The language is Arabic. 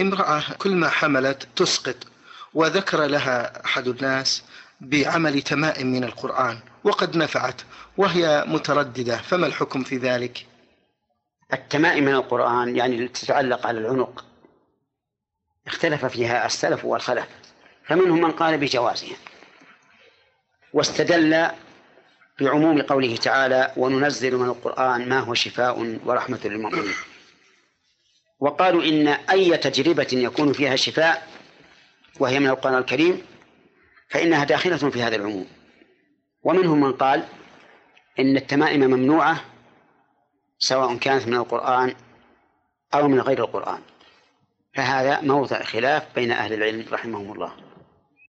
امرأة كل ما حملت تسقط وذكر لها أحد الناس بعمل تمائم من القرآن وقد نفعت وهي مترددة فما الحكم في ذلك؟ التمائم من القرآن يعني التي تتعلق على العنق. اختلف فيها السلف والخلف فمنهم من قال بجوازها. واستدل بعموم قوله تعالى وننزل من القرآن ما هو شفاء ورحمة للمؤمنين. وقالوا إن أي تجربة يكون فيها شفاء وهي من القرآن الكريم فإنها داخلة في هذا العموم. ومنهم من قال إن التمائم ممنوعة سواء كانت من القرآن أو من غير القرآن. فهذا موضع خلاف بين أهل العلم رحمهم الله.